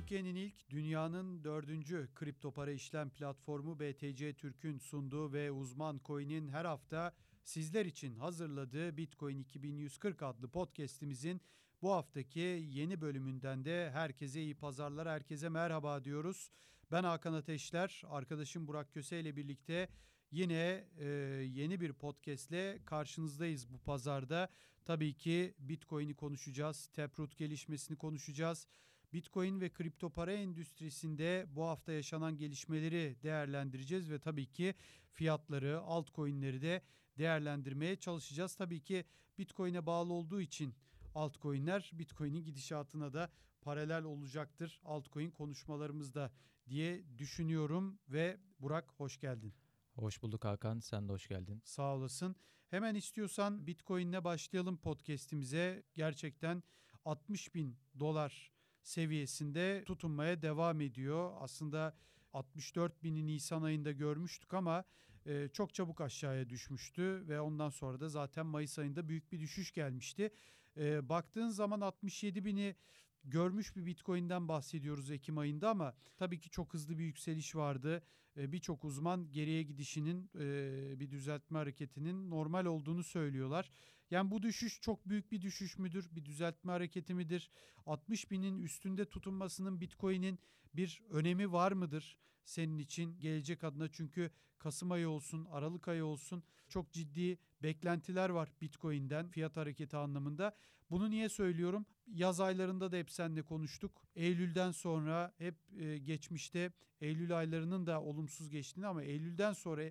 Türkiye'nin ilk, dünyanın dördüncü kripto para işlem platformu BTC Türk'ün sunduğu ve uzman coin'in her hafta sizler için hazırladığı Bitcoin 2140 adlı podcast'imizin bu haftaki yeni bölümünden de herkese iyi pazarlar, herkese merhaba diyoruz. Ben Hakan Ateşler, arkadaşım Burak Köse ile birlikte yine e, yeni bir podcastle karşınızdayız bu pazarda. Tabii ki Bitcoin'i konuşacağız, Taproot gelişmesini konuşacağız. Bitcoin ve kripto para endüstrisinde bu hafta yaşanan gelişmeleri değerlendireceğiz ve tabii ki fiyatları, altcoin'leri de değerlendirmeye çalışacağız. Tabii ki Bitcoin'e bağlı olduğu için altcoin'ler Bitcoin'in gidişatına da paralel olacaktır altcoin konuşmalarımızda diye düşünüyorum ve Burak hoş geldin. Hoş bulduk Hakan. Sen de hoş geldin. Sağ olasın. Hemen istiyorsan Bitcoin'le başlayalım podcast'imize. Gerçekten 60 bin dolar seviyesinde tutunmaya devam ediyor. Aslında 64 bini Nisan ayında görmüştük ama e, çok çabuk aşağıya düşmüştü ve ondan sonra da zaten Mayıs ayında büyük bir düşüş gelmişti. E, baktığın zaman 67 bini görmüş bir Bitcoin'den bahsediyoruz Ekim ayında ama tabii ki çok hızlı bir yükseliş vardı. E, Birçok uzman geriye gidişinin e, bir düzeltme hareketinin normal olduğunu söylüyorlar. Yani bu düşüş çok büyük bir düşüş müdür? Bir düzeltme hareketi midir? 60 binin üstünde tutunmasının Bitcoin'in bir önemi var mıdır senin için gelecek adına? Çünkü Kasım ayı olsun, Aralık ayı olsun çok ciddi beklentiler var Bitcoin'den fiyat hareketi anlamında. Bunu niye söylüyorum? Yaz aylarında da hep seninle konuştuk. Eylül'den sonra hep e, geçmişte Eylül aylarının da olumsuz geçtiğini ama Eylül'den sonra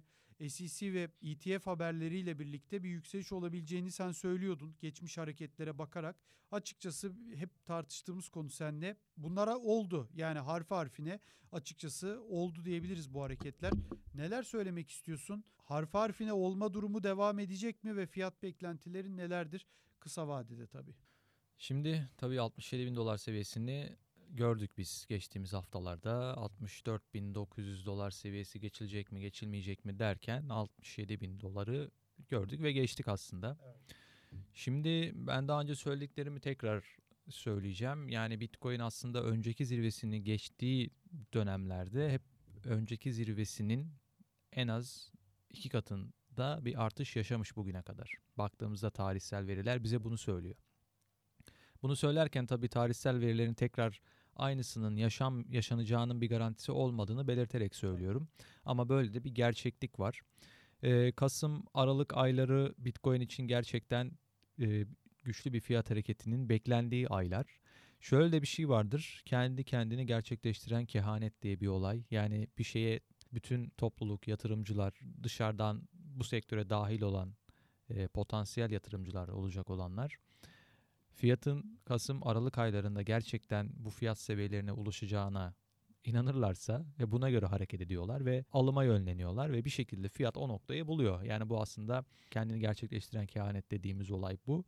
SEC ve ETF haberleriyle birlikte bir yükseliş olabileceğini sen söylüyordun geçmiş hareketlere bakarak. Açıkçası hep tartıştığımız konu seninle. Bunlara oldu yani harfi harfine açıkçası oldu diyebiliriz bu hareketler. Neler söylemek istiyorsun? Harfi harfine olma durumu devam edecek mi ve fiyat beklentilerin nelerdir? Kısa vadede tabii. Şimdi tabii 67 bin dolar seviyesini gördük biz geçtiğimiz haftalarda 64.900 dolar seviyesi geçilecek mi geçilmeyecek mi derken 67 bin doları gördük ve geçtik aslında. Evet. Şimdi ben daha önce söylediklerimi tekrar söyleyeceğim. Yani Bitcoin aslında önceki zirvesini geçtiği dönemlerde hep önceki zirvesinin en az iki katında bir artış yaşamış bugüne kadar. Baktığımızda tarihsel veriler bize bunu söylüyor. Bunu söylerken tabii tarihsel verilerin tekrar aynısının yaşam yaşanacağının bir garantisi olmadığını belirterek söylüyorum. Ama böyle de bir gerçeklik var. Ee, Kasım Aralık ayları Bitcoin için gerçekten e, güçlü bir fiyat hareketinin beklendiği aylar. Şöyle de bir şey vardır. Kendi kendini gerçekleştiren kehanet diye bir olay. Yani bir şeye bütün topluluk, yatırımcılar, dışarıdan bu sektöre dahil olan e, potansiyel yatırımcılar olacak olanlar fiyatın Kasım Aralık aylarında gerçekten bu fiyat seviyelerine ulaşacağına inanırlarsa ve buna göre hareket ediyorlar ve alıma yönleniyorlar ve bir şekilde fiyat o noktayı buluyor. Yani bu aslında kendini gerçekleştiren kehanet dediğimiz olay bu.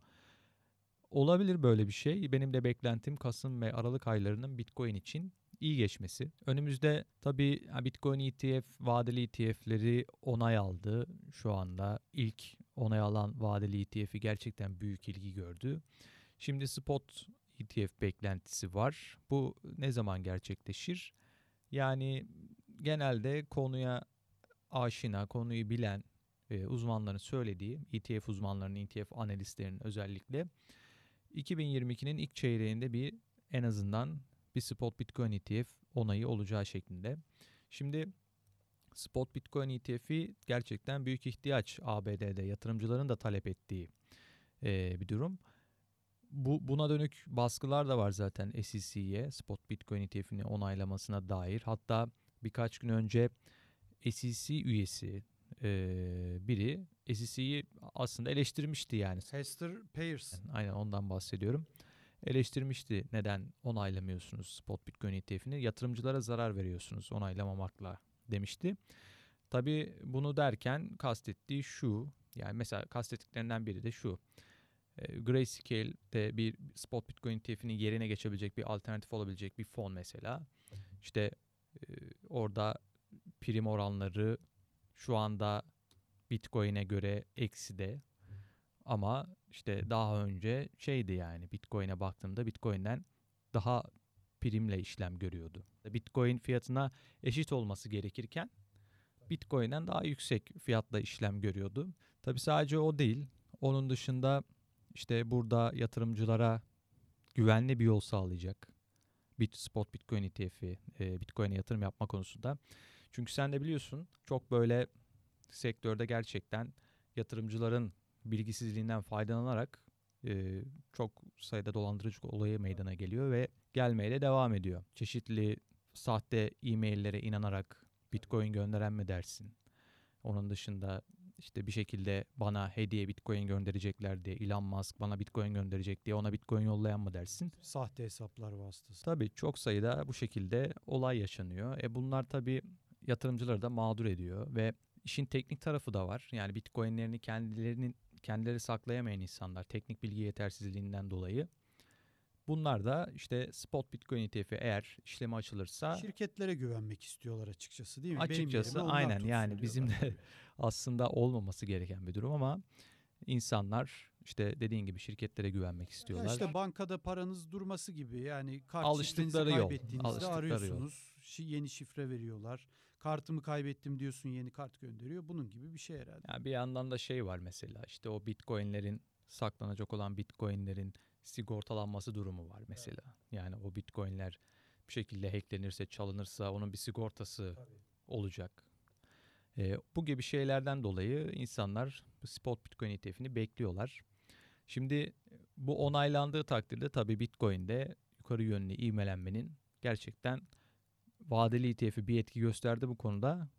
Olabilir böyle bir şey. Benim de beklentim Kasım ve Aralık aylarının Bitcoin için iyi geçmesi. Önümüzde tabii Bitcoin ETF, vadeli ETF'leri onay aldı. Şu anda ilk onay alan vadeli ETF'i gerçekten büyük ilgi gördü. Şimdi spot ETF beklentisi var. Bu ne zaman gerçekleşir? Yani genelde konuya aşina, konuyu bilen e, uzmanların söylediği, ETF uzmanlarının, ETF analistlerinin özellikle 2022'nin ilk çeyreğinde bir en azından bir spot Bitcoin ETF onayı olacağı şeklinde. Şimdi spot Bitcoin ETF'i gerçekten büyük ihtiyaç ABD'de yatırımcıların da talep ettiği e, bir durum bu buna dönük baskılar da var zaten SEC'ye spot Bitcoin ETF'ini onaylamasına dair. Hatta birkaç gün önce SEC üyesi e, biri SEC'yi aslında eleştirmişti yani. Hester Pierce. Yani aynen ondan bahsediyorum. Eleştirmişti neden onaylamıyorsunuz spot Bitcoin ETF'ini yatırımcılara zarar veriyorsunuz onaylamamakla demişti. Tabi bunu derken kastettiği şu yani mesela kastettiklerinden biri de şu. E, Grayscale'de bir spot Bitcoin ETF'inin yerine geçebilecek bir alternatif olabilecek bir fon mesela. İşte e, orada prim oranları şu anda Bitcoin'e göre eksi de ama işte daha önce şeydi yani Bitcoin'e baktığımda Bitcoin'den daha primle işlem görüyordu. Bitcoin fiyatına eşit olması gerekirken Bitcoin'den daha yüksek fiyatla işlem görüyordu. Tabi sadece o değil. Onun dışında işte burada yatırımcılara güvenli bir yol sağlayacak. Bit Spot Bitcoin ETF'i e, Bitcoin'e yatırım yapma konusunda. Çünkü sen de biliyorsun çok böyle sektörde gerçekten yatırımcıların bilgisizliğinden faydalanarak e, çok sayıda dolandırıcı olayı meydana geliyor ve gelmeye de devam ediyor. Çeşitli sahte e-maillere inanarak Bitcoin gönderen mi dersin? Onun dışında işte bir şekilde bana hediye Bitcoin gönderecekler diye Elon Musk bana Bitcoin gönderecek diye ona Bitcoin yollayan mı dersin? Sahte hesaplar vasıtası. Tabii çok sayıda bu şekilde olay yaşanıyor. E bunlar tabii yatırımcıları da mağdur ediyor ve işin teknik tarafı da var. Yani Bitcoin'lerini kendilerinin kendileri saklayamayan insanlar teknik bilgi yetersizliğinden dolayı Bunlar da işte spot Bitcoin ETF'i eğer işlemi açılırsa şirketlere güvenmek istiyorlar açıkçası değil mi? Açıkçası aynen yani bizim de aslında olmaması gereken bir durum ama insanlar işte dediğin gibi şirketlere güvenmek istiyorlar. Ya işte bankada paranız durması gibi yani kart alıştıkları yol. Alıştıkları arıyorsunuz. Yol. Yeni şifre veriyorlar. Kartımı kaybettim diyorsun yeni kart gönderiyor. Bunun gibi bir şey herhalde. Yani bir yandan da şey var mesela işte o Bitcoin'lerin saklanacak olan Bitcoin'lerin sigortalanması durumu var mesela. Evet. Yani o bitcoinler bir şekilde hacklenirse, çalınırsa onun bir sigortası Tabii. olacak. E, bu gibi şeylerden dolayı insanlar spot bitcoin ETF'ini bekliyorlar. Şimdi bu onaylandığı takdirde tabii bitcoin'de yukarı yönlü ivmelenmenin gerçekten vadeli ETF'i bir etki gösterdi bu konuda.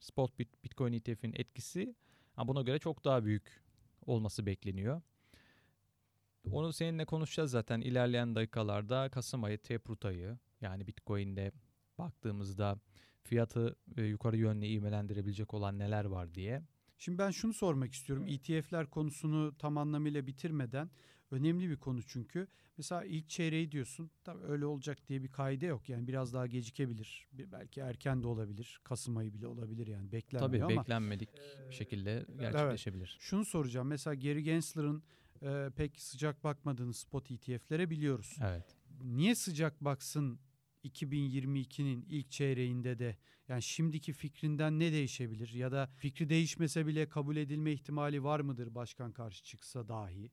Spot Bitcoin ETF'in etkisi buna göre çok daha büyük olması bekleniyor. Onu seninle konuşacağız zaten ilerleyen dakikalarda Kasım ayı Taproot ayı yani Bitcoin'de baktığımızda fiyatı e, yukarı yönlü ivmelendirebilecek olan neler var diye. Şimdi ben şunu sormak istiyorum. ETF'ler konusunu tam anlamıyla bitirmeden önemli bir konu çünkü. Mesela ilk çeyreği diyorsun. Tabii öyle olacak diye bir kaide yok. Yani biraz daha gecikebilir. Belki erken de olabilir. Kasım ayı bile olabilir yani beklenmiyor Tabii, ama. Tabii beklenmedik bir şekilde gerçekleşebilir. Evet. Şunu soracağım. Mesela Gary Gensler'ın e, pek sıcak bakmadığınız spot ETF'lere biliyoruz. Evet. Niye sıcak baksın 2022'nin ilk çeyreğinde de yani şimdiki fikrinden ne değişebilir ya da fikri değişmese bile kabul edilme ihtimali var mıdır başkan karşı çıksa dahi?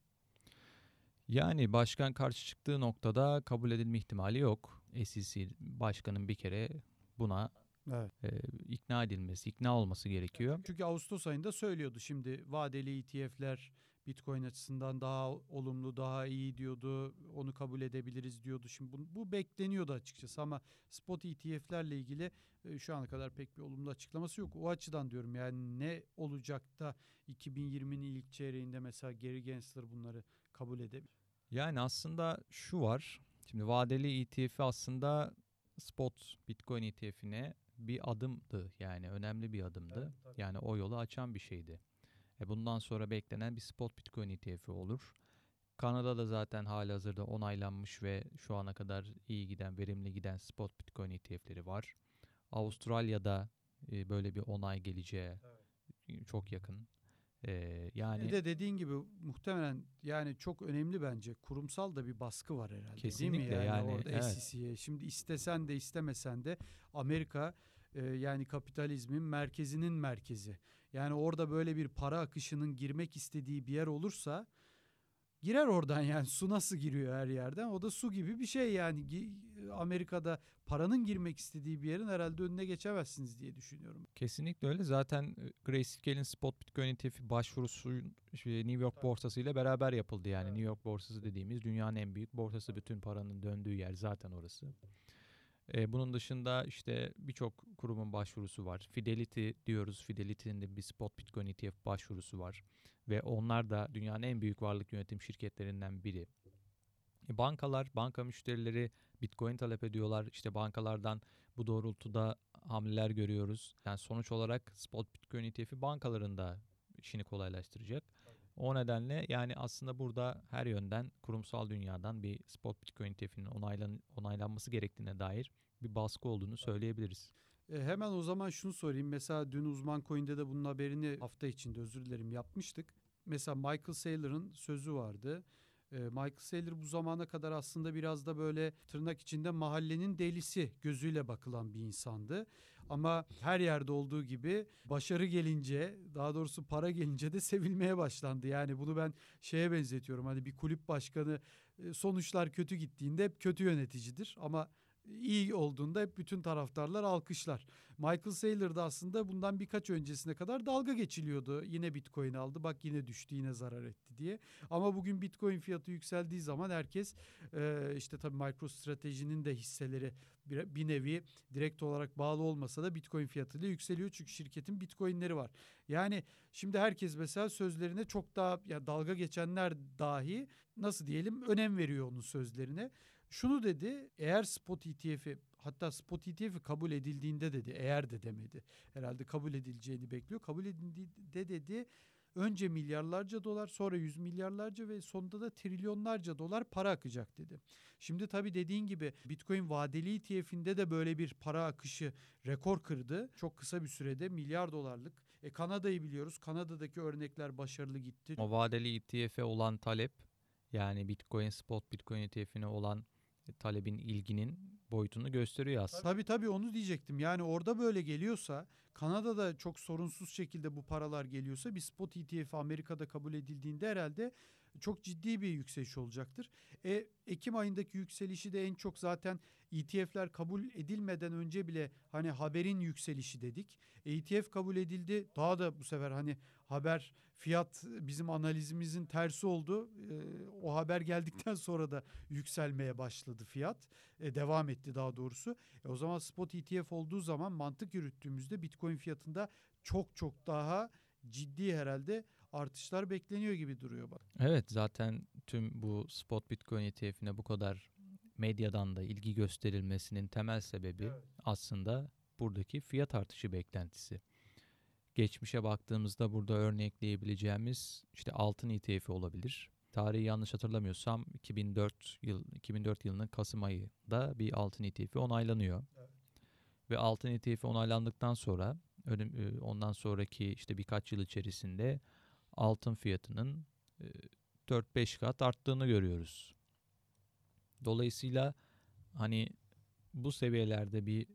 Yani başkan karşı çıktığı noktada kabul edilme ihtimali yok. SEC başkanın bir kere buna evet. e, ikna edilmesi, ikna olması gerekiyor. Çünkü Ağustos ayında söylüyordu şimdi vadeli ETF'ler Bitcoin açısından daha olumlu, daha iyi diyordu. Onu kabul edebiliriz diyordu. Şimdi bu, bu bekleniyordu açıkçası ama spot ETF'lerle ilgili e, şu ana kadar pek bir olumlu açıklaması yok. O açıdan diyorum yani ne olacak da 2020'nin ilk çeyreğinde mesela Gary Gensler bunları kabul edebilir? Yani aslında şu var. Şimdi vadeli ETF'i aslında spot Bitcoin ETF'ine bir adımdı. Yani önemli bir adımdı. Evet, yani o yolu açan bir şeydi. E bundan sonra beklenen bir spot Bitcoin ETF'i olur. Kanada'da zaten hali hazırda onaylanmış ve şu ana kadar iyi giden, verimli giden spot Bitcoin ETF'leri var. Avustralya'da e, böyle bir onay geleceği evet. çok yakın. Ee, yani bir de dediğin gibi muhtemelen yani çok önemli bence kurumsal da bir baskı var herhalde. Kesinlikle değil mi? yani, yani orada evet. SEC'ye. Şimdi istesen de istemesen de Amerika e, yani kapitalizmin merkezinin merkezi. Yani orada böyle bir para akışının girmek istediği bir yer olursa girer oradan yani su nasıl giriyor her yerden? O da su gibi bir şey yani. Amerika'da paranın girmek istediği bir yerin herhalde önüne geçemezsiniz diye düşünüyorum. Kesinlikle öyle. Zaten e, Grayscale'in spot bitcoin ETF'i başvurusu New York borsası ile beraber yapıldı yani. New York borsası dediğimiz dünyanın en büyük borsası. Bütün paranın döndüğü yer zaten orası. Bunun dışında işte birçok kurumun başvurusu var. Fidelity diyoruz. Fidelity'nin de bir spot Bitcoin ETF başvurusu var. Ve onlar da dünyanın en büyük varlık yönetim şirketlerinden biri. E, bankalar, banka müşterileri Bitcoin talep ediyorlar. İşte bankalardan bu doğrultuda hamleler görüyoruz. Yani sonuç olarak spot Bitcoin ETF'i bankalarında işini kolaylaştıracak. O nedenle yani aslında burada her yönden kurumsal dünyadan bir spot Bitcoin ETF'inin onaylan, onaylanması gerektiğine dair bir baskı olduğunu söyleyebiliriz. E, hemen o zaman şunu sorayım. Mesela dün Uzman Coin'de de bunun haberini hafta içinde özür dilerim yapmıştık. Mesela Michael Saylor'ın sözü vardı. E, Michael Saylor bu zamana kadar aslında biraz da böyle tırnak içinde mahallenin delisi gözüyle bakılan bir insandı. Ama her yerde olduğu gibi başarı gelince daha doğrusu para gelince de sevilmeye başlandı. Yani bunu ben şeye benzetiyorum. Hani bir kulüp başkanı e, sonuçlar kötü gittiğinde hep kötü yöneticidir ama iyi olduğunda hep bütün taraftarlar alkışlar. Michael Saylor da aslında bundan birkaç öncesine kadar dalga geçiliyordu. Yine Bitcoin aldı bak yine düştü yine zarar etti diye. Ama bugün Bitcoin fiyatı yükseldiği zaman herkes e, işte tabii MicroStrategy'nin de hisseleri bir, bir nevi direkt olarak bağlı olmasa da Bitcoin fiyatıyla yükseliyor. Çünkü şirketin Bitcoin'leri var. Yani şimdi herkes mesela sözlerine çok daha ya dalga geçenler dahi nasıl diyelim önem veriyor onun sözlerine. Şunu dedi eğer spot ETF'i hatta spot ETF'i kabul edildiğinde dedi eğer de demedi. Herhalde kabul edileceğini bekliyor. Kabul edildiğinde dedi önce milyarlarca dolar sonra yüz milyarlarca ve sonunda da trilyonlarca dolar para akacak dedi. Şimdi tabii dediğin gibi Bitcoin vadeli ETF'inde de böyle bir para akışı rekor kırdı. Çok kısa bir sürede milyar dolarlık. E Kanada'yı biliyoruz. Kanada'daki örnekler başarılı gitti. O vadeli ETF'e olan talep yani Bitcoin spot Bitcoin ETF'ine olan talebin ilginin boyutunu gösteriyor aslında. Tabii tabii onu diyecektim. Yani orada böyle geliyorsa Kanada'da çok sorunsuz şekilde bu paralar geliyorsa bir spot ETF Amerika'da kabul edildiğinde herhalde çok ciddi bir yükseliş olacaktır. E, Ekim ayındaki yükselişi de en çok zaten ETF'ler kabul edilmeden önce bile hani haberin yükselişi dedik. ETF kabul edildi. Daha da bu sefer hani haber fiyat bizim analizimizin tersi oldu. E, o haber geldikten sonra da yükselmeye başladı fiyat. E, devam etti daha doğrusu. E, o zaman spot ETF olduğu zaman mantık yürüttüğümüzde Bitcoin fiyatında çok çok daha ciddi herhalde artışlar bekleniyor gibi duruyor bak. Evet zaten tüm bu spot Bitcoin ETF'ine bu kadar medyadan da ilgi gösterilmesinin temel sebebi evet. aslında buradaki fiyat artışı beklentisi. Geçmişe baktığımızda burada örnekleyebileceğimiz işte altın ETF'i olabilir. Tarihi yanlış hatırlamıyorsam 2004 yıl 2004 yılının Kasım ayında bir altın ETF'i onaylanıyor. Evet. Ve altın ETF'i onaylandıktan sonra ondan sonraki işte birkaç yıl içerisinde altın fiyatının 4-5 kat arttığını görüyoruz. Dolayısıyla hani bu seviyelerde bir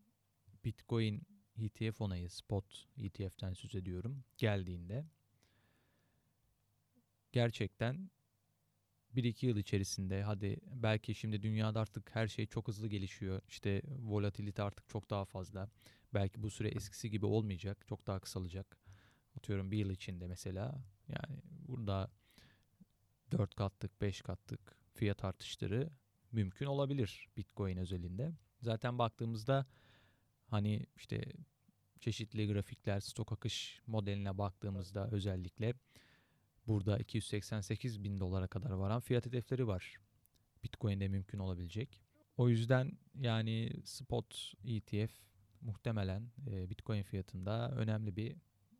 Bitcoin ETF onayı, spot ETF'ten söz ediyorum, geldiğinde gerçekten 1-2 yıl içerisinde hadi belki şimdi dünyada artık her şey çok hızlı gelişiyor. İşte volatilite artık çok daha fazla. Belki bu süre eskisi gibi olmayacak. Çok daha kısalacak. Atıyorum bir yıl içinde mesela. Yani burada 4 katlık, 5 katlık fiyat artışları mümkün olabilir Bitcoin özelinde. Zaten baktığımızda hani işte çeşitli grafikler, stok akış modeline baktığımızda özellikle burada 288 bin dolara kadar varan fiyat hedefleri var. Bitcoin'de mümkün olabilecek. O yüzden yani spot ETF muhtemelen Bitcoin fiyatında önemli bir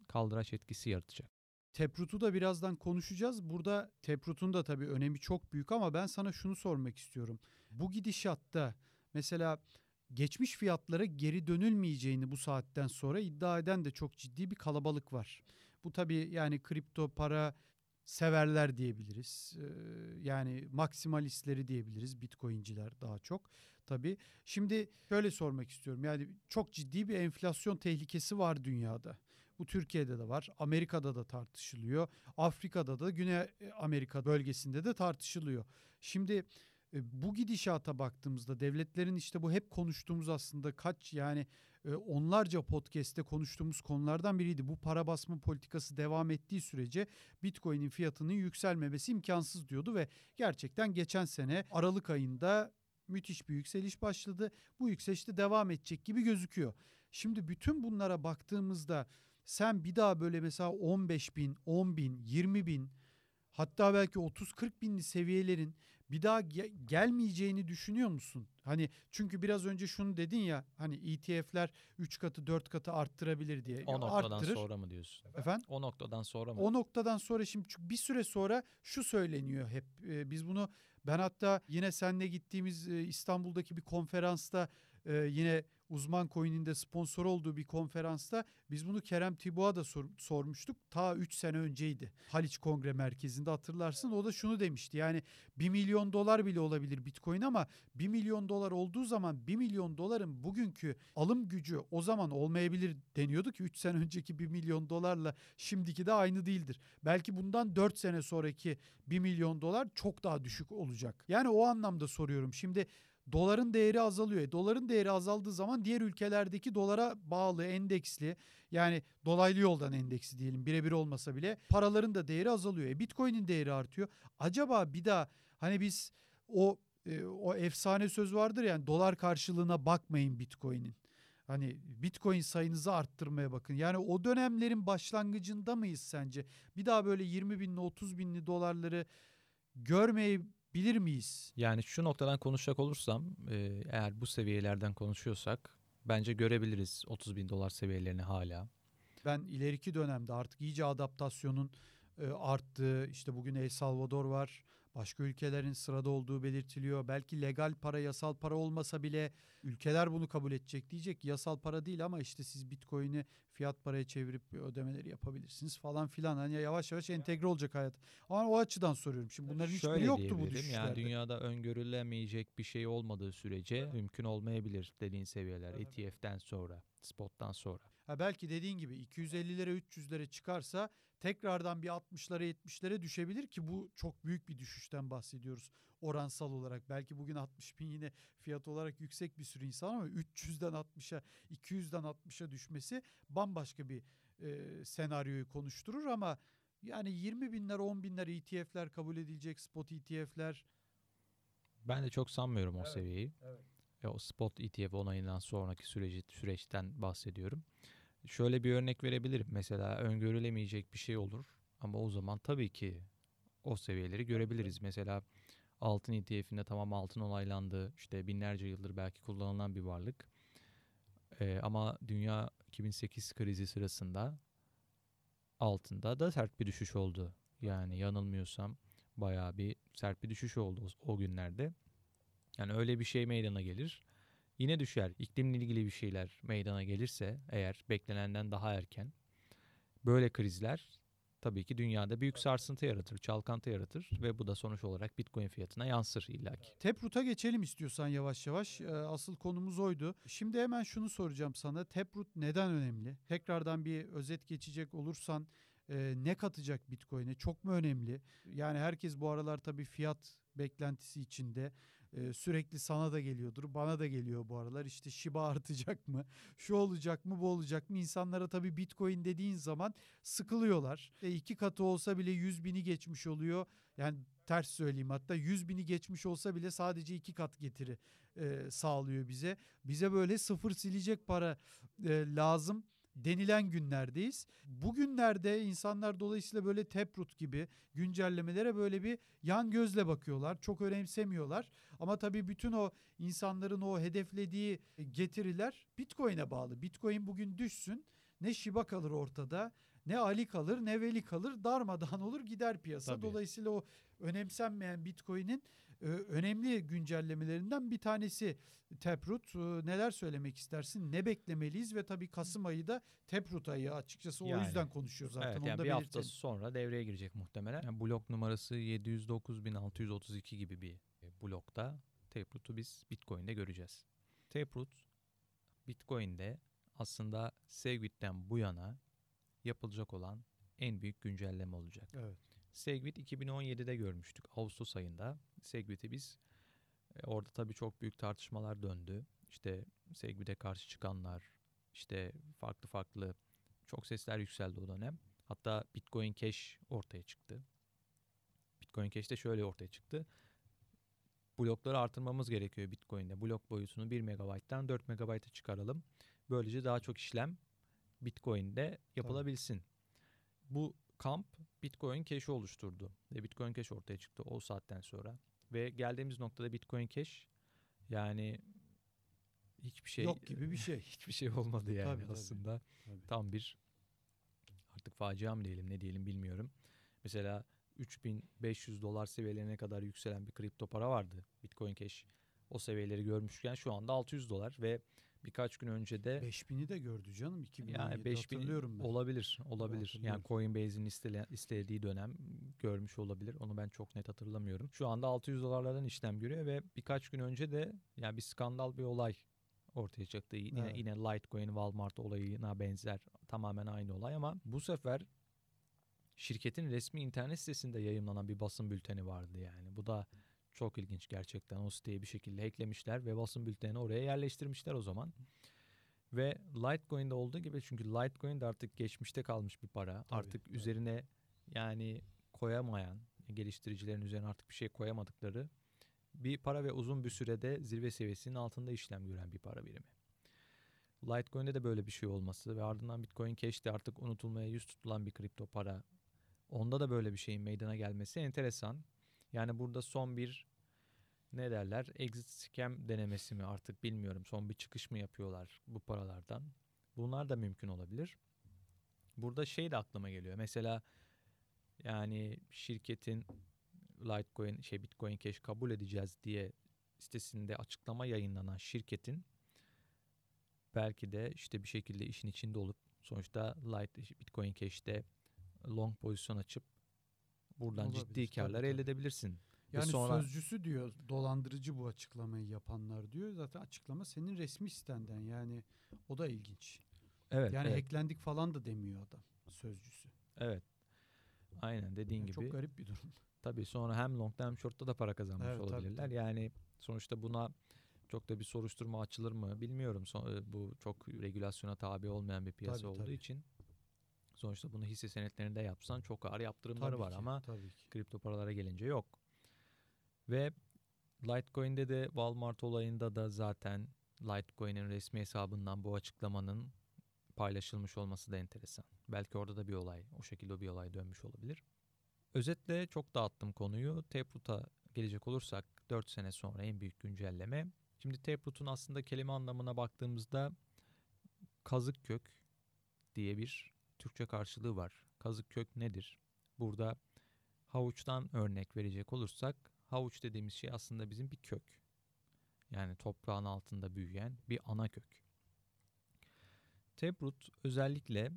kaldıraç etkisi yaratacak. Taproot'u da birazdan konuşacağız. Burada Taproot'un da tabii önemi çok büyük ama ben sana şunu sormak istiyorum. Bu gidişatta mesela geçmiş fiyatlara geri dönülmeyeceğini bu saatten sonra iddia eden de çok ciddi bir kalabalık var. Bu tabii yani kripto para severler diyebiliriz. Yani maksimalistleri diyebiliriz. Bitcoin'ciler daha çok tabii. Şimdi şöyle sormak istiyorum. Yani çok ciddi bir enflasyon tehlikesi var dünyada. Bu Türkiye'de de var. Amerika'da da tartışılıyor. Afrika'da da Güney Amerika bölgesinde de tartışılıyor. Şimdi e, bu gidişata baktığımızda devletlerin işte bu hep konuştuğumuz aslında kaç yani e, onlarca podcast'te konuştuğumuz konulardan biriydi. Bu para basma politikası devam ettiği sürece Bitcoin'in fiyatının yükselmemesi imkansız diyordu ve gerçekten geçen sene Aralık ayında müthiş bir yükseliş başladı. Bu yükseliş de devam edecek gibi gözüküyor. Şimdi bütün bunlara baktığımızda sen bir daha böyle mesela 15 bin, 10 bin, 20 bin hatta belki 30-40 binli seviyelerin bir daha ge- gelmeyeceğini düşünüyor musun? Hani çünkü biraz önce şunu dedin ya hani ETF'ler 3 katı 4 katı arttırabilir diye. O noktadan Arttırır. sonra mı diyorsun? Efendim? O noktadan sonra mı? O noktadan sonra şimdi bir süre sonra şu söyleniyor hep. E, biz bunu ben hatta yine seninle gittiğimiz e, İstanbul'daki bir konferansta e, yine Uzman Coin'in sponsor olduğu bir konferansta biz bunu Kerem Tibu'a da sor, sormuştuk. Ta 3 sene önceydi. Haliç Kongre Merkezi'nde hatırlarsın. O da şunu demişti. Yani 1 milyon dolar bile olabilir Bitcoin ama 1 milyon dolar olduğu zaman 1 milyon doların bugünkü alım gücü o zaman olmayabilir deniyordu ki 3 sene önceki 1 milyon dolarla şimdiki de aynı değildir. Belki bundan 4 sene sonraki 1 milyon dolar çok daha düşük olacak. Yani o anlamda soruyorum. Şimdi doların değeri azalıyor. E, doların değeri azaldığı zaman diğer ülkelerdeki dolara bağlı endeksli yani dolaylı yoldan endeksi diyelim birebir olmasa bile paraların da değeri azalıyor. E, Bitcoin'in değeri artıyor. Acaba bir daha hani biz o e, o efsane söz vardır yani dolar karşılığına bakmayın Bitcoin'in. Hani Bitcoin sayınızı arttırmaya bakın. Yani o dönemlerin başlangıcında mıyız sence? Bir daha böyle 20 binli 30 binli dolarları görmeyebilir miyiz? Yani şu noktadan konuşacak olursam e, eğer bu seviyelerden konuşuyorsak bence görebiliriz 30 bin dolar seviyelerini hala. Ben ileriki dönemde artık iyice adaptasyonun e, arttığı işte bugün El Salvador var. Başka ülkelerin sırada olduğu belirtiliyor. Belki legal para, yasal para olmasa bile ülkeler bunu kabul edecek diyecek. Yasal para değil ama işte siz Bitcoin'i fiyat paraya çevirip ödemeleri yapabilirsiniz falan filan. Hani yavaş yavaş entegre olacak hayat. Ama o açıdan soruyorum. Şimdi bunların hiçbiri Şöyle yoktu bu düşüşlerde. Yani dünyada öngörülemeyecek bir şey olmadığı sürece mümkün olmayabilir dediğin seviyeler. ETF'den sonra, spot'tan sonra. Ha belki dediğin gibi 250'lere 300'lere çıkarsa tekrardan bir 60'lara 70'lere düşebilir ki bu çok büyük bir düşüşten bahsediyoruz oransal olarak. Belki bugün 60 bin yine fiyat olarak yüksek bir sürü insan ama 300'den 60'a 200'den 60'a düşmesi bambaşka bir e, senaryoyu konuşturur ama yani 20 binler 10 binler ETF'ler kabul edilecek spot ETF'ler Ben de çok sanmıyorum o Evet, seviyeyi. evet. E, o spot ETF onayından sonraki süreci süreçten bahsediyorum. Şöyle bir örnek verebilirim. Mesela öngörülemeyecek bir şey olur ama o zaman tabii ki o seviyeleri görebiliriz. Mesela altın ETF'inde tamam altın onaylandı. İşte binlerce yıldır belki kullanılan bir varlık. E, ama dünya 2008 krizi sırasında altında da sert bir düşüş oldu. Yani yanılmıyorsam bayağı bir sert bir düşüş oldu o, o günlerde. Yani öyle bir şey meydana gelir. Yine düşer. İklimle ilgili bir şeyler meydana gelirse eğer beklenenden daha erken böyle krizler tabii ki dünyada büyük sarsıntı yaratır, çalkantı yaratır ve bu da sonuç olarak Bitcoin fiyatına yansır illaki. Taproot'a geçelim istiyorsan yavaş yavaş. Ee, Asıl konumuz oydu. Şimdi hemen şunu soracağım sana. Taproot neden önemli? Tekrardan bir özet geçecek olursan e, ne katacak Bitcoin'e? Çok mu önemli? Yani herkes bu aralar tabii fiyat beklentisi içinde. Ee, sürekli sana da geliyordur, bana da geliyor bu aralar. İşte Shiba artacak mı? Şu olacak mı, bu olacak mı? İnsanlara tabii Bitcoin dediğin zaman sıkılıyorlar. E, iki katı olsa bile 100 bini geçmiş oluyor. Yani ters söyleyeyim hatta 100 bini geçmiş olsa bile sadece iki kat getiri e, sağlıyor bize. Bize böyle sıfır silecek para e, lazım denilen günlerdeyiz. Bugünlerde insanlar dolayısıyla böyle Taproot gibi güncellemelere böyle bir yan gözle bakıyorlar. Çok önemsemiyorlar. Ama tabii bütün o insanların o hedeflediği getiriler Bitcoin'e bağlı. Bitcoin bugün düşsün ne Shiba kalır ortada ne Ali kalır ne Veli kalır darmadağın olur gider piyasa. Tabii. Dolayısıyla o önemsenmeyen Bitcoin'in önemli güncellemelerinden bir tanesi Taproot. E, neler söylemek istersin? Ne beklemeliyiz ve tabii Kasım ayı da Taproot ayı açıkçası o Yani, yüzden konuşuyor zaten. evet Onu yani da bir hafta belirtelim. sonra devreye girecek muhtemelen. Yani blok numarası 709.632 gibi bir blokta Taproot'u biz Bitcoin'de göreceğiz. Taproot Bitcoin'de aslında Segwit'ten bu yana yapılacak olan en büyük güncelleme olacak. Evet. Segwit 2017'de görmüştük Ağustos ayında. Segwit'i biz e, orada tabii çok büyük tartışmalar döndü. İşte Segwit'e karşı çıkanlar, işte farklı farklı çok sesler yükseldi o dönem. Hatta Bitcoin Cash ortaya çıktı. Bitcoin Cash de şöyle ortaya çıktı. Blokları artırmamız gerekiyor Bitcoin'de. Blok boyutunu 1 MB'dan 4 MB'a çıkaralım. Böylece daha çok işlem Bitcoin'de yapılabilsin. Bu kamp Bitcoin Cash'i oluşturdu. Ve Bitcoin Cash ortaya çıktı o saatten sonra. Ve geldiğimiz noktada Bitcoin Cash yani hiçbir şey Yok gibi bir şey. hiçbir şey olmadı yani Tabii, tabii. aslında. Tabii. Tam bir artık facia mı diyelim ne diyelim bilmiyorum. Mesela 3500 dolar seviyelerine kadar yükselen bir kripto para vardı Bitcoin Cash. O seviyeleri görmüşken şu anda 600 dolar ve birkaç gün önce de 5000'i de gördü canım 2017 yani 5000 hatırlıyorum ben. olabilir, olabilir. Yani Coinbase'in istele, istediği dönem görmüş olabilir. Onu ben çok net hatırlamıyorum. Şu anda 600 dolarlardan işlem görüyor ve birkaç gün önce de yani bir skandal bir olay ortaya çıktı. Yine, Evet. yine Litecoin Walmart olayına benzer tamamen aynı olay ama bu sefer şirketin resmi internet sitesinde yayınlanan bir basın bülteni vardı yani. Bu da çok ilginç gerçekten. O siteyi bir şekilde hacklemişler ve basın bültenini oraya yerleştirmişler o zaman. Ve Litecoin'de olduğu gibi çünkü Litecoin de artık geçmişte kalmış bir para. Tabii, artık tabii. üzerine yani koyamayan, geliştiricilerin üzerine artık bir şey koyamadıkları bir para ve uzun bir sürede zirve seviyesinin altında işlem gören bir para birimi. Litecoin'de de böyle bir şey olması ve ardından Bitcoin Cash de artık unutulmaya yüz tutulan bir kripto para. Onda da böyle bir şeyin meydana gelmesi enteresan. Yani burada son bir ne derler exit scam denemesi mi artık bilmiyorum. Son bir çıkış mı yapıyorlar bu paralardan. Bunlar da mümkün olabilir. Burada şey de aklıma geliyor. Mesela yani şirketin Litecoin şey Bitcoin Cash kabul edeceğiz diye sitesinde açıklama yayınlanan şirketin belki de işte bir şekilde işin içinde olup sonuçta Lite Bitcoin Cash'te long pozisyon açıp buradan Olabilir, ciddi karlar elde edebilirsin. Ve Yani sonra sözcüsü diyor dolandırıcı bu açıklamayı yapanlar diyor. Zaten açıklama senin resmi sitenden yani o da ilginç. evet Yani evet, hacklendik falan da demiyor adam sözcüsü. evet. Aynen dediğin Yani gibi. Çok garip bir durum. Tabii sonra hem long'da hem short'ta da para kazanmış Evet, olabilirler. tabii. Yani sonuçta buna çok da bir soruşturma açılır mı bilmiyorum. E, bu çok regülasyona tabi olmayan bir piyasa Tabii, olduğu tabii. için sonuçta bunu hisse senetlerinde yapsan çok ağır yaptırımları Tabii var ki, ama tabii ki. kripto paralara gelince yok. Ve Litecoin'de de Walmart olayında da zaten Litecoin'in resmi hesabından bu açıklamanın paylaşılmış olması da enteresan. Belki orada da bir olay, o şekilde bir olay dönmüş olabilir. Özetle çok dağıttım konuyu. Taproot'a gelecek olursak 4 sene sonra en büyük güncelleme. Şimdi Taproot'un aslında kelime anlamına baktığımızda kazık kök diye bir Türkçe karşılığı var. Kazık kök nedir? Burada havuçtan örnek verecek olursak havuç dediğimiz şey aslında bizim bir kök. Yani toprağın altında büyüyen bir ana kök. Taproot özellikle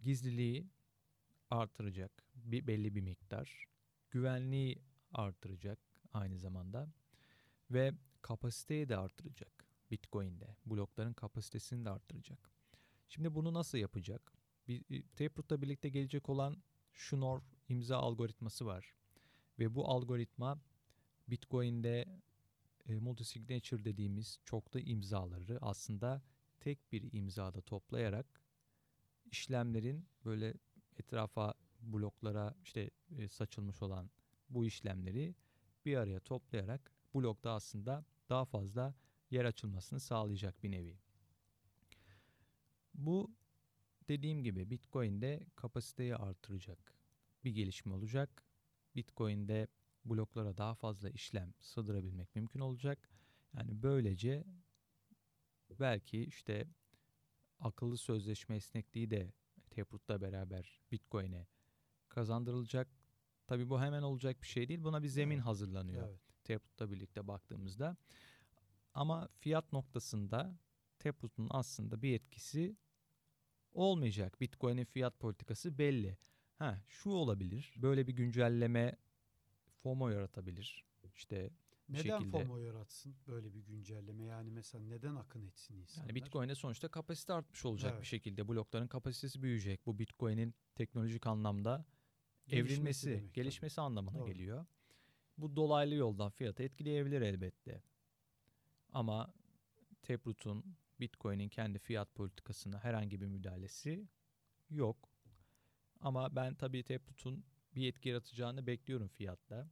gizliliği artıracak bir belli bir miktar. Güvenliği artıracak aynı zamanda ve kapasiteyi de artıracak Bitcoin'de. Blokların kapasitesini de artıracak. Şimdi bunu nasıl yapacak? Bir, e, Taproot'la birlikte gelecek olan Schnorr imza algoritması var. Ve bu algoritma Bitcoin'de e, multisignature dediğimiz çoklu imzaları aslında tek bir imzada toplayarak işlemlerin böyle etrafa bloklara işte e, saçılmış olan bu işlemleri bir araya toplayarak blokta aslında daha fazla yer açılmasını sağlayacak bir nevi. Bu dediğim gibi Bitcoin'de kapasiteyi artıracak bir gelişme olacak. Bitcoin'de bloklara daha fazla işlem sığdırabilmek mümkün olacak. Yani böylece belki işte akıllı sözleşme esnekliği de Taproot'la beraber Bitcoin'e kazandırılacak. Tabii bu hemen olacak bir şey değil. Buna bir zemin Evet, hazırlanıyor. Evet. Taproot'la birlikte baktığımızda. Ama fiyat noktasında Taproot'un aslında bir etkisi olmayacak. Bitcoin'in fiyat politikası belli. Ha, şu olabilir. Böyle bir güncelleme FOMO yaratabilir. İşte Neden şekilde- FOMO yaratsın böyle bir güncelleme? Yani mesela neden akın etsin insanlar? Yani Bitcoin'de sonuçta kapasite artmış olacak Evet. bir şekilde. Blokların kapasitesi büyüyecek. Bu Bitcoin'in teknolojik anlamda Gelişmesi evrilmesi, demek tabii. gelişmesi anlamına Doğru. geliyor. Bu dolaylı yoldan fiyatı etkileyebilir elbette. Ama Taproot'un Bitcoin'in kendi fiyat politikasına herhangi bir müdahalesi yok. Ama ben tabii Taproot'un bir etki yaratacağını bekliyorum fiyatta.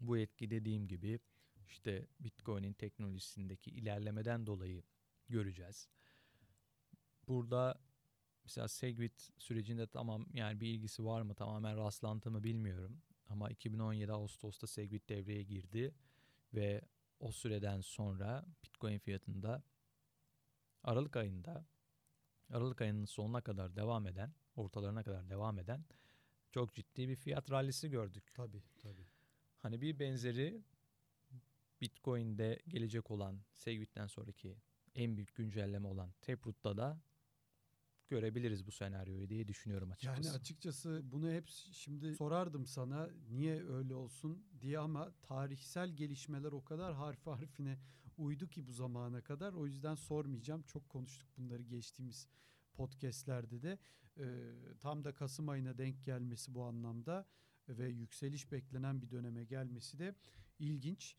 Bu etki dediğim gibi işte Bitcoin'in teknolojisindeki ilerlemeden dolayı göreceğiz. Burada mesela Segwit sürecinde tamam yani bir ilgisi var mı tamamen rastlantı mı bilmiyorum. Ama 2017 Ağustos'ta Segwit devreye girdi ve o süreden sonra Bitcoin fiyatında Aralık ayında Aralık ayının sonuna kadar devam eden, ortalarına kadar devam eden çok ciddi bir fiyat rallisi gördük. Tabii tabii. Hani bir benzeri Bitcoin'de gelecek olan Segwit'ten sonraki en büyük güncelleme olan Taproot'ta da görebiliriz bu senaryoyu diye düşünüyorum açıkçası. Yani açıkçası bunu hep şimdi sorardım sana niye öyle olsun diye ama tarihsel gelişmeler o kadar harf harfine uydu ki bu zamana kadar. O yüzden sormayacağım. Çok konuştuk bunları geçtiğimiz podcastlerde de. Ee, tam da Kasım ayına denk gelmesi bu anlamda ve yükseliş beklenen bir döneme gelmesi de ilginç.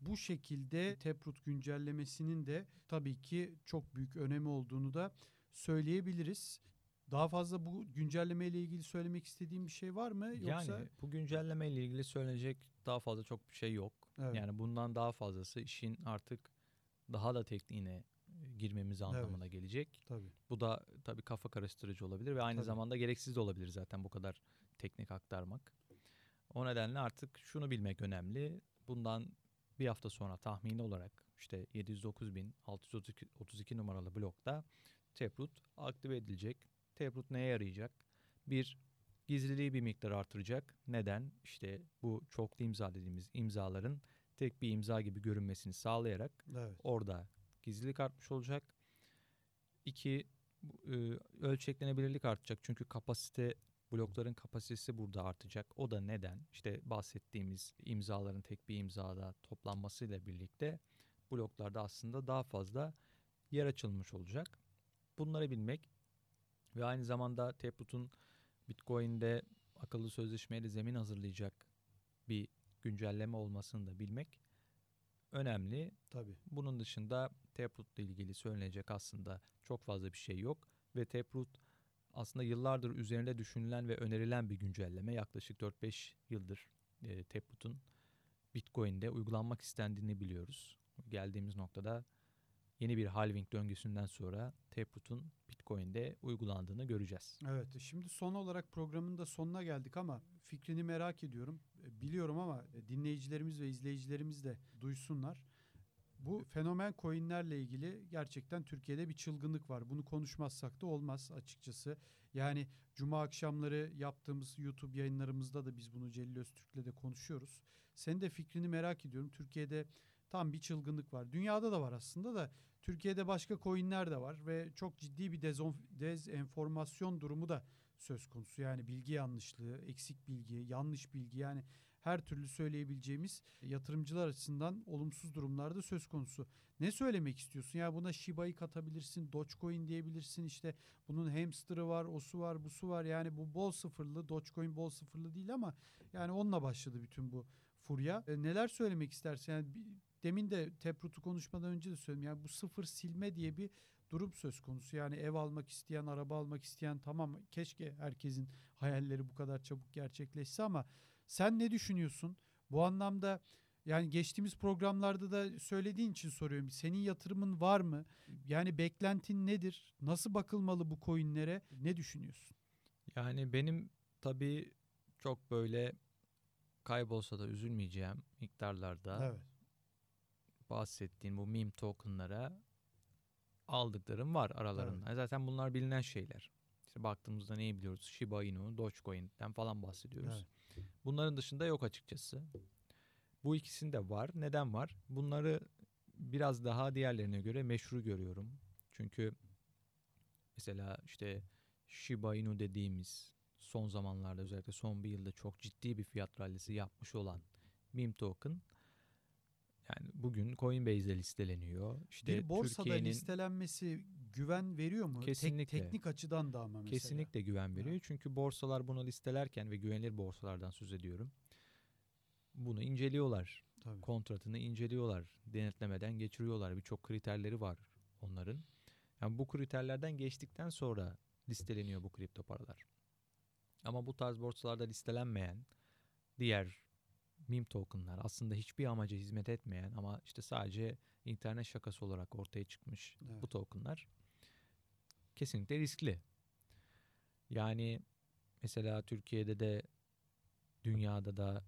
Bu şekilde Taproot güncellemesinin de tabii ki çok büyük önemi olduğunu da söyleyebiliriz. Daha fazla bu güncelleme ile ilgili söylemek istediğim bir şey var mı? Yoksa Yani bu güncelleme ile ilgili söylenecek daha fazla çok bir şey yok. Evet. Yani bundan daha fazlası işin artık daha da tekniğine e, girmemiz anlamına gelecek. tabii. Bu da tabii kafa karıştırıcı olabilir ve aynı Tabii. zamanda gereksiz de olabilir zaten bu kadar teknik aktarmak. O nedenle artık şunu bilmek önemli. Bundan bir hafta sonra tahmini olarak işte 709.632 numaralı blokta Taproot aktive edilecek. Taproot neye yarayacak? Bir, gizliliği bir miktar artıracak. Neden? İşte bu çoklu imza dediğimiz imzaların tek bir imza gibi görünmesini sağlayarak Evet. orada gizlilik artmış olacak. İki, e, ölçeklenebilirlik artacak. Çünkü kapasite blokların kapasitesi burada artacak. O da neden? İşte bahsettiğimiz imzaların tek bir imzada toplanmasıyla birlikte bloklarda aslında daha fazla yer açılmış olacak. Bunları bilmek ve aynı zamanda Taproot'un Bitcoin'de akıllı sözleşmeyle zemin hazırlayacak bir güncelleme olmasını da bilmek önemli. Tabii. Bunun dışında Taproot ile ilgili söylenecek aslında çok fazla bir şey yok ve Taproot aslında yıllardır üzerinde düşünülen ve önerilen bir güncelleme. Yaklaşık 4-5 yıldır e, Taproot'un Bitcoin'de uygulanmak istendiğini biliyoruz. Geldiğimiz noktada yeni bir halving döngüsünden sonra Taproot'un Bitcoin'de uygulandığını göreceğiz. Evet. Şimdi son olarak programın da sonuna geldik ama fikrini merak ediyorum. E, Biliyorum ama dinleyicilerimiz ve izleyicilerimiz de duysunlar. Bu fenomen coinlerle ilgili gerçekten Türkiye'de bir çılgınlık var. Bunu konuşmazsak da olmaz açıkçası. Yani cuma akşamları yaptığımız YouTube yayınlarımızda da biz bunu Celil Öztürk'le de konuşuyoruz. Senin de fikrini merak ediyorum. Türkiye'de tam bir çılgınlık var. Dünyada da var aslında da Türkiye'de başka coinler de var ve çok ciddi bir dezenformasyon durumu da söz konusu. Yani bilgi yanlışlığı, eksik bilgi, yanlış bilgi yani her türlü söyleyebileceğimiz yatırımcılar açısından olumsuz durumlarda söz konusu. Ne söylemek istiyorsun? Ya buna Shiba'yı katabilirsin, Dogecoin diyebilirsin. işte bunun hamster'ı var, osu var, busu var. Yani bu bol sıfırlı, Dogecoin bol sıfırlı değil ama yani onunla başladı bütün bu furya. E, neler söylemek istersin? Yani demin de Taproot'u konuşmadan önce de söyledim. Yani bu sıfır silme diye bir durum söz konusu. Yani ev almak isteyen, araba almak isteyen tamam keşke herkesin hayalleri bu kadar çabuk gerçekleşse ama sen ne düşünüyorsun? Bu anlamda yani geçtiğimiz programlarda da söylediğin için soruyorum. Senin yatırımın var mı? Yani beklentin nedir? Nasıl bakılmalı bu coinlere? Ne düşünüyorsun? Yani benim tabii çok böyle kaybolsa da üzülmeyeceğim miktarlarda Evet. Bahsettiğin bu meme tokenlara aldıklarım var aralarında. Zaten bunlar bilinen şeyler. İşte baktığımızda neyi biliyoruz? Shiba Inu, Dogecoin'den falan bahsediyoruz. Bunların dışında yok açıkçası. Bu ikisinde var. Neden var? Bunları biraz daha diğerlerine göre meşru görüyorum. Çünkü mesela işte Shiba Inu dediğimiz son zamanlarda özellikle son bir yılda çok ciddi bir fiyat rallisi yapmış olan meme token yani bugün Coinbase'de listeleniyor. İşte bir borsada listelenmesi güven veriyor mu? Tek- Kesinlikle. teknik açıdan da ama mesela. Kesinlikle güven veriyor. Çünkü borsalar bunu listelerken ve güvenilir borsalardan söz ediyorum. Bunu inceliyorlar. Tabii. Kontratını inceliyorlar. Denetlemeden geçiriyorlar. Birçok kriterleri var onların. Yani bu kriterlerden geçtikten sonra listeleniyor bu kripto paralar. Ama bu tarz borsalarda listelenmeyen diğer meme tokenlar aslında hiçbir amaca hizmet etmeyen ama işte sadece internet şakası olarak ortaya çıkmış Evet. bu tokenlar kesinlikle riskli. Yani mesela Türkiye'de de dünyada da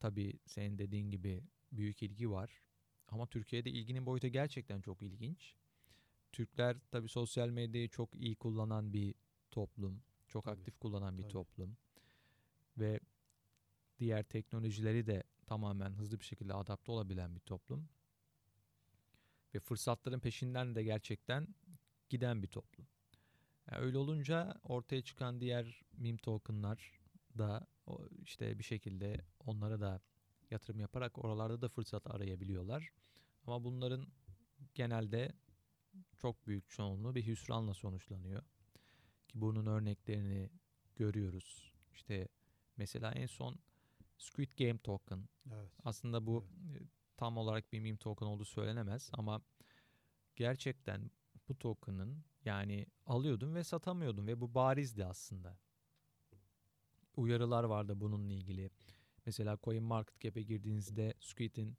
tabii senin dediğin gibi büyük ilgi var. Ama Türkiye'de ilginin boyutu gerçekten çok ilginç. Türkler tabii sosyal medyayı çok iyi kullanan bir toplum. Çok Tabii, aktif kullanan bir tabii. toplum. Ve diğer teknolojileri de tamamen hızlı bir şekilde adapte olabilen bir toplum. ve fırsatların peşinden de gerçekten giden bir toplum. Yani öyle olunca ortaya çıkan diğer meme tokenlar da işte bir şekilde onlara da yatırım yaparak oralarda da fırsat arayabiliyorlar. Ama bunların genelde çok büyük çoğunluğu bir hüsranla sonuçlanıyor. Ki bunun örneklerini görüyoruz. İşte mesela en son Squid Game token. Evet. Aslında bu evet. tam olarak bir meme token olduğu söylenemez ama gerçekten bu token'ın yani alıyordum ve satamıyordum ve bu barizdi aslında. Uyarılar vardı bununla ilgili. Mesela CoinMarketCap'e girdiğinizde Squid'in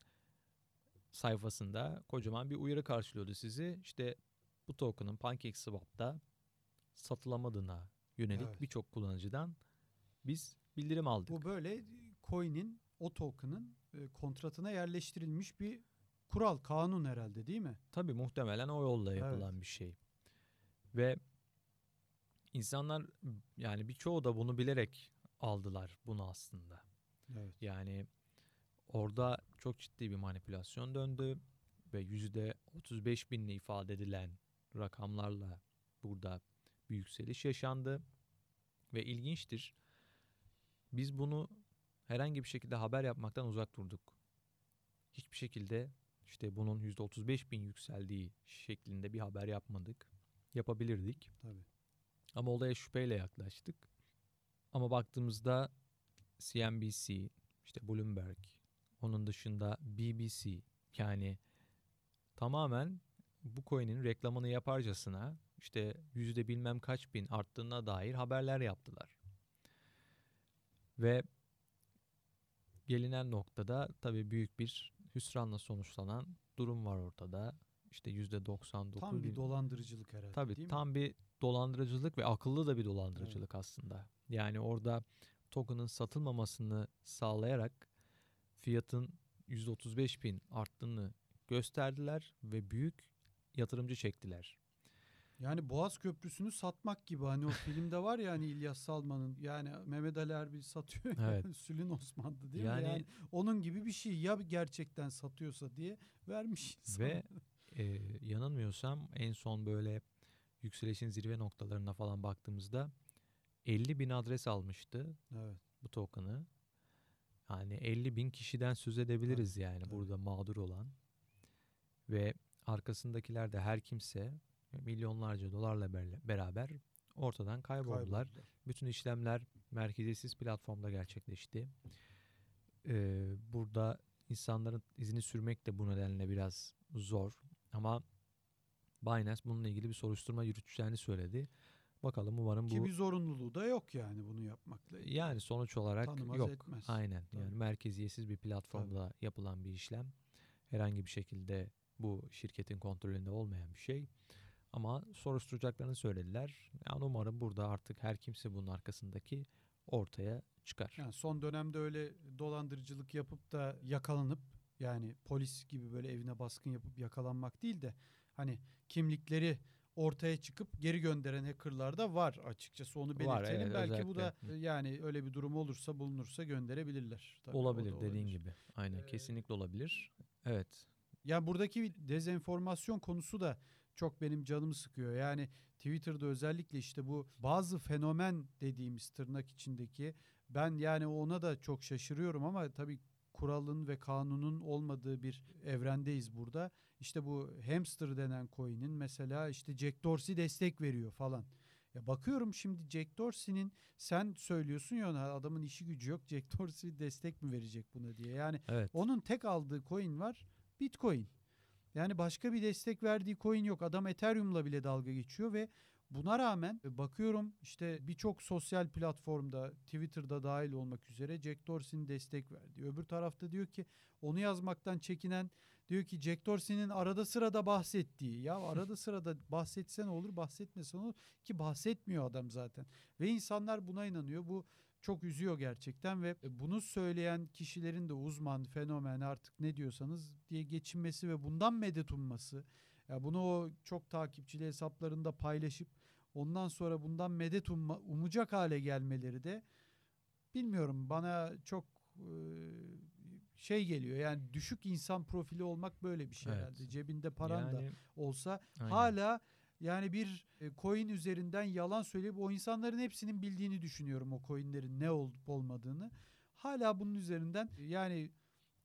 sayfasında kocaman bir uyarı karşılıyordu sizi. İşte bu token'ın PancakeSwap'ta satılamadığına yönelik evet. birçok kullanıcıdan biz bildirim aldık. Bu böyle coin'in o token'ın e, kontratına yerleştirilmiş bir kural, kanun herhalde değil mi? Tabii muhtemelen o yolla yapılan evet. bir şey. Ve insanlar yani birçoğu da bunu bilerek aldılar bunu aslında. Evet. Yani orada çok ciddi bir manipülasyon döndü ve yüzde 35 binli ifade edilen rakamlarla burada bir yükseliş yaşandı. Ve ilginçtir. Biz bunu herhangi bir şekilde haber yapmaktan uzak durduk. Hiçbir şekilde işte bunun %35 bin yükseldiği şeklinde bir haber yapmadık. Yapabilirdik. Tabii. Ama olaya şüpheyle yaklaştık. Ama baktığımızda CNBC, işte Bloomberg, onun dışında BBC yani tamamen bu coin'in reklamını yaparcasına işte yüzde bilmem kaç bin arttığına dair haberler yaptılar. Ve gelinen noktada tabii büyük bir hüsranla sonuçlanan durum var ortada. İşte yüzde 99. Tam bir dolandırıcılık herhalde Tabii değil tam mi? bir dolandırıcılık ve akıllı da bir dolandırıcılık evet. aslında. Yani orada token'ın satılmamasını sağlayarak fiyatın %35 bin arttığını gösterdiler ve büyük yatırımcı çektiler. Yani Boğaz Köprüsü'nü satmak gibi hani o filmde var ya hani İlyas Salman'ın yani Mehmet Ali Erbil satıyor evet. Sülün Osman'dı değil yani, mi? Yani onun gibi bir şey ya gerçekten satıyorsa diye vermiş insan. Ve e, yanılmıyorsam en son böyle yükselişin zirve noktalarına falan baktığımızda 50 bin adres almıştı evet. bu token'ı. Yani 50 bin kişiden söz edebiliriz evet, yani evet. burada mağdur olan. Ve arkasındakiler de her kimse milyonlarca dolarla beraber ortadan kayboldular. kayboldular. Bütün işlemler merkeziyetsiz platformda gerçekleşti. Ee, burada insanların izini sürmek de bu nedenle biraz zor. Ama Binance bununla ilgili bir soruşturma yürüteceğini söyledi. Bakalım umarım bu... Ki bir zorunluluğu da yok yani bunu yapmakla. Ilgili. Yani sonuç olarak Tanımaz yok. Etmez. Aynen. Tabii. Yani merkeziyetsiz bir platformda Tabii. yapılan bir işlem. Herhangi bir şekilde bu şirketin kontrolünde olmayan bir şey. Ama soruşturacaklarını söylediler. Yani umarım burada artık her kimse bunun arkasındaki ortaya çıkar. Yani son dönemde öyle dolandırıcılık yapıp da yakalanıp yani polis gibi böyle evine baskın yapıp yakalanmak değil de hani kimlikleri ortaya çıkıp geri gönderen hackerlar da var açıkçası onu belirtelim. Var, evet, Belki özellikle. bu da yani öyle bir durum olursa bulunursa gönderebilirler. Tabii olabilir dediğin olabilir. gibi. Aynen ee, kesinlikle olabilir. Evet. Yani buradaki dezenformasyon konusu da çok benim canımı sıkıyor. Yani Twitter'da özellikle işte bu bazı fenomen dediğimiz tırnak içindeki ben yani ona da çok şaşırıyorum ama tabii kuralın ve kanunun olmadığı bir evrendeyiz burada. İşte bu hamster denen coin'in mesela işte Jack Dorsey destek veriyor falan. Ya bakıyorum şimdi Jack Dorsey'nin sen söylüyorsun ya adamın işi gücü yok. Jack Dorsey destek mi verecek buna diye. Yani evet. onun tek aldığı coin var. Bitcoin. Yani başka bir destek verdiği coin yok. Adam Ethereum'la bile dalga geçiyor ve buna rağmen bakıyorum işte birçok sosyal platformda Twitter'da dahil olmak üzere Jack Dorsey'nin destek verdi. Öbür tarafta diyor ki onu yazmaktan çekinen diyor ki Jack Dorsey'nin arada sırada bahsettiği ya arada sırada bahsetse ne olur bahsetmese ne olur ki bahsetmiyor adam zaten. Ve insanlar buna inanıyor. Bu çok üzüyor gerçekten ve bunu söyleyen kişilerin de uzman, fenomen artık ne diyorsanız diye geçinmesi ve bundan medet umması. Ya bunu o çok takipçili hesaplarında paylaşıp ondan sonra bundan medet umma, umacak hale gelmeleri de bilmiyorum bana çok şey geliyor. Yani düşük insan profili olmak böyle bir şey Evet. herhalde. Cebinde paran da Yani, olsa aynen. hala yani bir e, coin üzerinden yalan söyleyip o insanların hepsinin bildiğini düşünüyorum o coinlerin ne olup olmadığını. Hala bunun üzerinden yani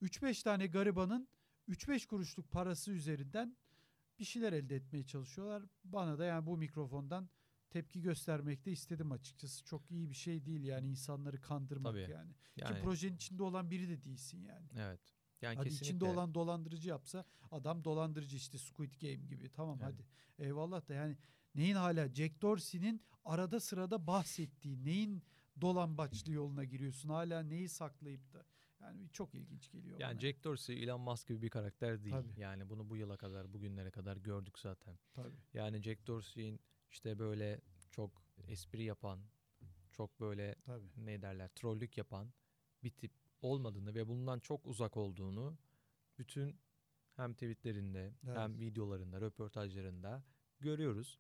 3-5 tane garibanın 3-5 kuruşluk parası üzerinden bir şeyler elde etmeye çalışıyorlar. Bana da yani bu mikrofondan tepki göstermek de istedim açıkçası. Çok iyi bir şey değil yani insanları kandırmak Tabii. yani. yani Ki projenin içinde olan biri de değilsin yani. evet. Yani hadi kesinlikle içinde olan dolandırıcı yapsa adam dolandırıcı işte Squid Game gibi. Tamam Evet. hadi. Eyvallah da yani neyin hala Jack Dorsey'nin arada sırada bahsettiği neyin dolambaçlı yoluna giriyorsun hala neyi saklayıp da yani çok ilginç geliyor yani bana. Jack Dorsey Elon Musk gibi bir karakter değil. Tabii. Yani bunu bu yıla kadar, bugünlere kadar gördük zaten. Tabii. Yani Jack Dorsey'in işte böyle çok espri yapan, çok böyle Tabii. ne derler trollük yapan bir tip olmadığını ve bundan çok uzak olduğunu bütün hem tweetlerinde Evet. hem videolarında, röportajlarında görüyoruz.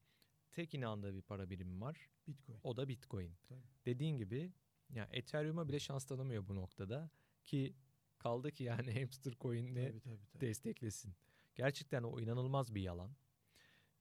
Tek inandığı bir para birimi var. Bitcoin. O da Bitcoin. Tabii. Dediğin gibi ya Ethereum'a bile şans tanımıyor bu noktada ki kaldı ki yani hamster coin'le Tabii, tabii, tabii. desteklesin. Gerçekten o inanılmaz bir yalan.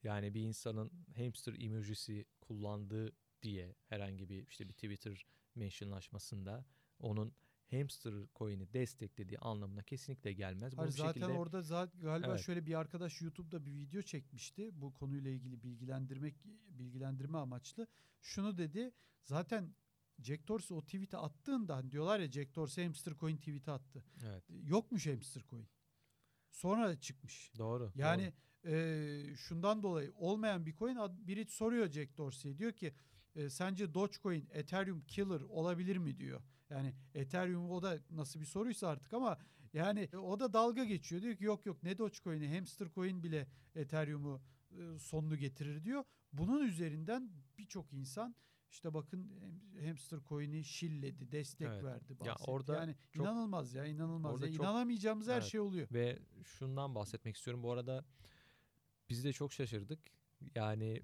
Yani bir insanın hamster emojisi kullandığı diye herhangi bir işte bir Twitter mentionlaşmasında onun hamster coin'i desteklediği anlamına kesinlikle gelmez. Hayır, zaten şekilde orada zaten galiba Evet. şöyle bir arkadaş YouTube'da bir video çekmişti. Bu konuyla ilgili bilgilendirmek bilgilendirme amaçlı. Şunu dedi. Zaten Jack Dorsey o tweet'i attığında hani diyorlar ya Jack Dorsey hamster coin tweet'i attı. evet Yokmuş hamster coin. Sonra çıkmış. doğru. Yani e, şundan dolayı olmayan bir coin biri soruyor Jack Dorsey'e diyor ki e, sence Dogecoin Ethereum killer olabilir mi diyor. Yani Ethereum o da nasıl bir soruysa artık ama yani e, o da dalga geçiyor. Diyor ki yok yok ne Dogecoin'i hamster coin bile Ethereum'u e, sonunu getirir diyor. Bunun üzerinden birçok insan işte bakın hamster coin'i şilledi, destek Evet. verdi, Ya bahsetti. orada yani çok- inanılmaz ya inanılmaz. orada Ya, çok- inanamayacağımız her Evet. şey oluyor. Ve şundan bahsetmek istiyorum. Bu arada biz de çok şaşırdık. Yani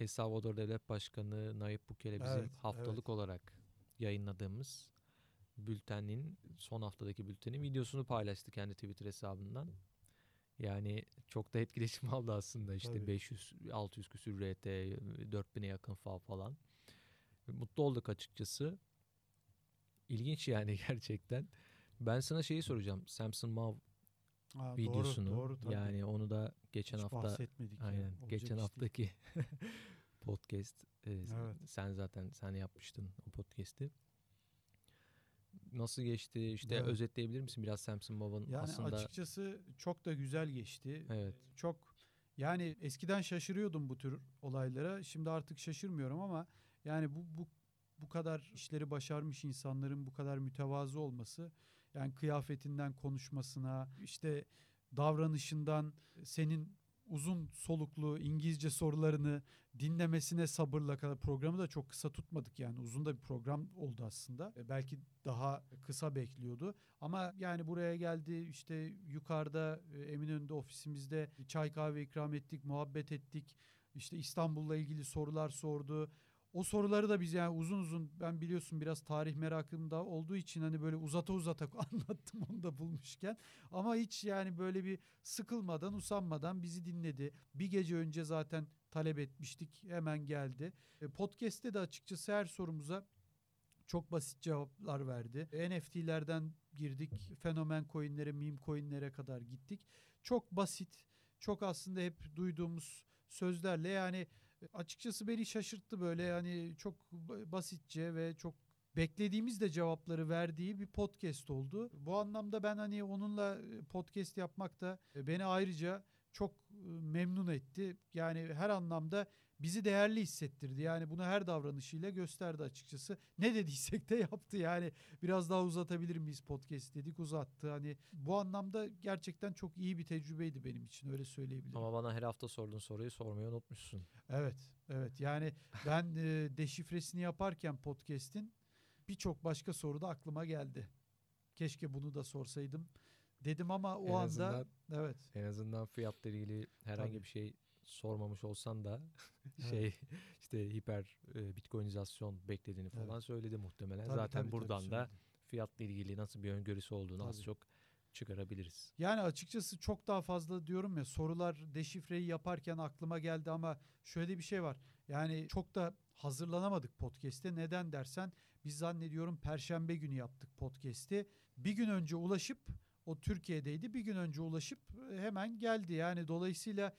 El Salvador Devlet Başkanı Nayib Bukele bizim Evet, haftalık olarak yayınladığımız bültenin son haftadaki bültenin videosunu paylaştı kendi Twitter hesabından. Yani çok da etkileşim aldı aslında işte Tabii. 500 600 küsür RT 4000'e yakın fal falan. Mutlu olduk açıkçası. İlginç yani gerçekten. Ben sana şeyi soracağım. Samson Mav doğru, videosunu. doğru, tabii. yani onu da geçen Hiç hafta bahsetmedik ya. aynen Olacak geçen haftaki podcast e, Evet. sen zaten sen yapmıştın o podcast'i. Nasıl geçti? İşte Evet. özetleyebilir misin biraz Samson Mav'ın Yani aslında açıkçası çok da güzel geçti. Evet. Çok yani eskiden şaşırıyordum bu tür olaylara. Şimdi artık şaşırmıyorum ama yani bu bu bu kadar işleri başarmış insanların bu kadar mütevazı olması yani kıyafetinden konuşmasına işte davranışından senin uzun soluklu İngilizce sorularını dinlemesine sabırla kadar programı da çok kısa tutmadık yani uzun da bir program oldu aslında. E, Belki daha kısa bekliyordu ama yani buraya geldi işte yukarıda e, Eminönü'nde ofisimizde çay kahve ikram ettik, muhabbet ettik. İşte İstanbul'la ilgili sorular sordu. O soruları da biz yani uzun uzun ben biliyorsun biraz tarih merakım da olduğu için hani böyle uzata uzata anlattım onu da bulmuşken. Ama hiç yani böyle bir sıkılmadan usanmadan bizi dinledi. Bir gece önce zaten talep etmiştik hemen geldi. E, Podcast'te de açıkçası her sorumuza çok basit cevaplar verdi. NFT'lerden girdik, fenomen coinlere, meme coinlere kadar gittik. Çok basit, çok aslında hep duyduğumuz sözlerle yani açıkçası beni şaşırttı böyle yani çok ba- basitçe ve çok beklediğimiz de cevapları verdiği bir podcast oldu. Bu anlamda ben hani onunla e, podcast yapmak da e, beni ayrıca çok e, memnun etti. Yani her anlamda bizi değerli hissettirdi. Yani bunu her davranışıyla gösterdi açıkçası. Ne dediysek de yaptı. Yani biraz daha uzatabilir miyiz podcast dedik uzattı. Hani bu anlamda gerçekten çok iyi bir tecrübeydi benim için öyle söyleyebilirim. ama bana her hafta sorduğun soruyu sormayı unutmuşsun. Evet, evet. Yani ben e, deşifresini yaparken podcast'in birçok başka soru da aklıma geldi. Keşke bunu da sorsaydım dedim ama o En anda evet. En azından fiyatla ilgili herhangi Tabii. bir şey sormamış olsan da Evet. şey işte hiper e, bitcoinizasyon beklediğini falan Evet. söyledi muhtemelen. Tabii, Zaten tabii, tabii buradan da söyledim. fiyatla ilgili nasıl bir öngörüsü olduğunu az Tabii. çok çıkarabiliriz. Yani açıkçası çok daha fazla diyorum ya sorular deşifreyi yaparken aklıma geldi ama şöyle bir şey var. Yani çok da hazırlanamadık podcast'te. Neden dersen biz zannediyorum perşembe günü yaptık podcast'i. Bir gün önce ulaşıp o Türkiye'deydi. Bir gün önce ulaşıp e, hemen geldi. Yani dolayısıyla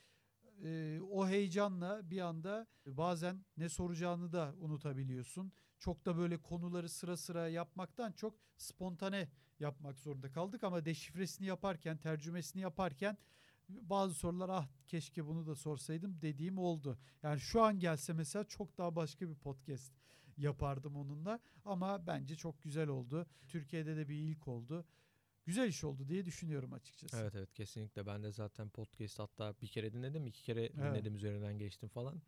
e, o heyecanla bir anda bazen ne soracağını da unutabiliyorsun. Çok da böyle konuları sıra sıra yapmaktan çok spontane yapmak zorunda kaldık ama deşifresini yaparken, tercümesini yaparken bazı sorular ah keşke bunu da sorsaydım dediğim oldu. Yani şu an gelse mesela çok daha başka bir podcast yapardım onunla ama bence çok güzel oldu. Türkiye'de de bir ilk oldu. Güzel iş oldu diye düşünüyorum açıkçası. Evet evet kesinlikle ben de zaten podcast hatta bir kere dinledim iki kere dinledim üzerinden geçtim falan.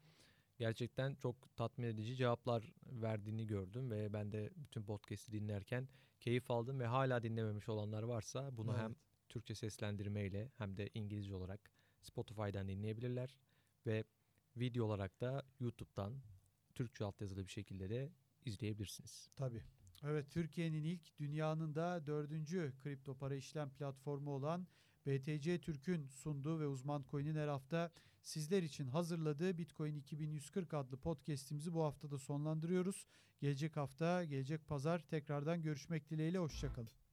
Gerçekten çok tatmin edici cevaplar verdiğini gördüm ve ben de bütün podcast'i dinlerken keyif aldım ve hala dinlememiş olanlar varsa bunu Evet. hem Türkçe seslendirmeyle hem de İngilizce olarak Spotify'dan dinleyebilirler ve video olarak da YouTube'dan Türkçe altyazılı bir şekilde de izleyebilirsiniz. Tabii. Evet Türkiye'nin ilk dünyanın da dördüncü kripto para işlem platformu olan BTC Türk'ün sunduğu ve uzman coin'in her hafta sizler için hazırladığı Bitcoin 2140 adlı podcast'imizi bu hafta da sonlandırıyoruz. Gelecek hafta, gelecek pazar tekrardan görüşmek dileğiyle hoşçakalın.